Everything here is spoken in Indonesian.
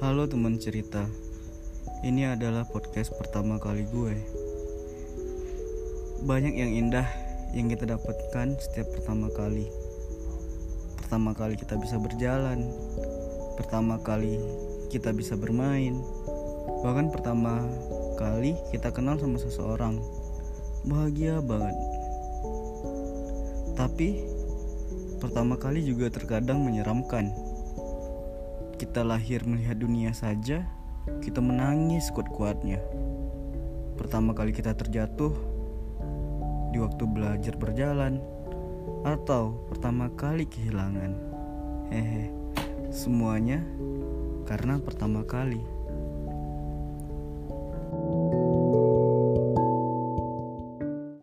Halo teman cerita Ini adalah podcast pertama kali gue. Banyak yang indah yang kita dapatkan setiap pertama kali. Pertama kali kita bisa berjalan Pertama kali kita bisa bermain Bahkan pertama kali kita kenal sama seseorang. Bahagia banget. Tapi pertama kali juga terkadang menyeramkan kita lahir melihat dunia saja, kita menangis kuat-kuatnya. Pertama kali kita terjatuh di waktu belajar berjalan, atau pertama kali kehilangan. Hehe, semuanya karena pertama kali.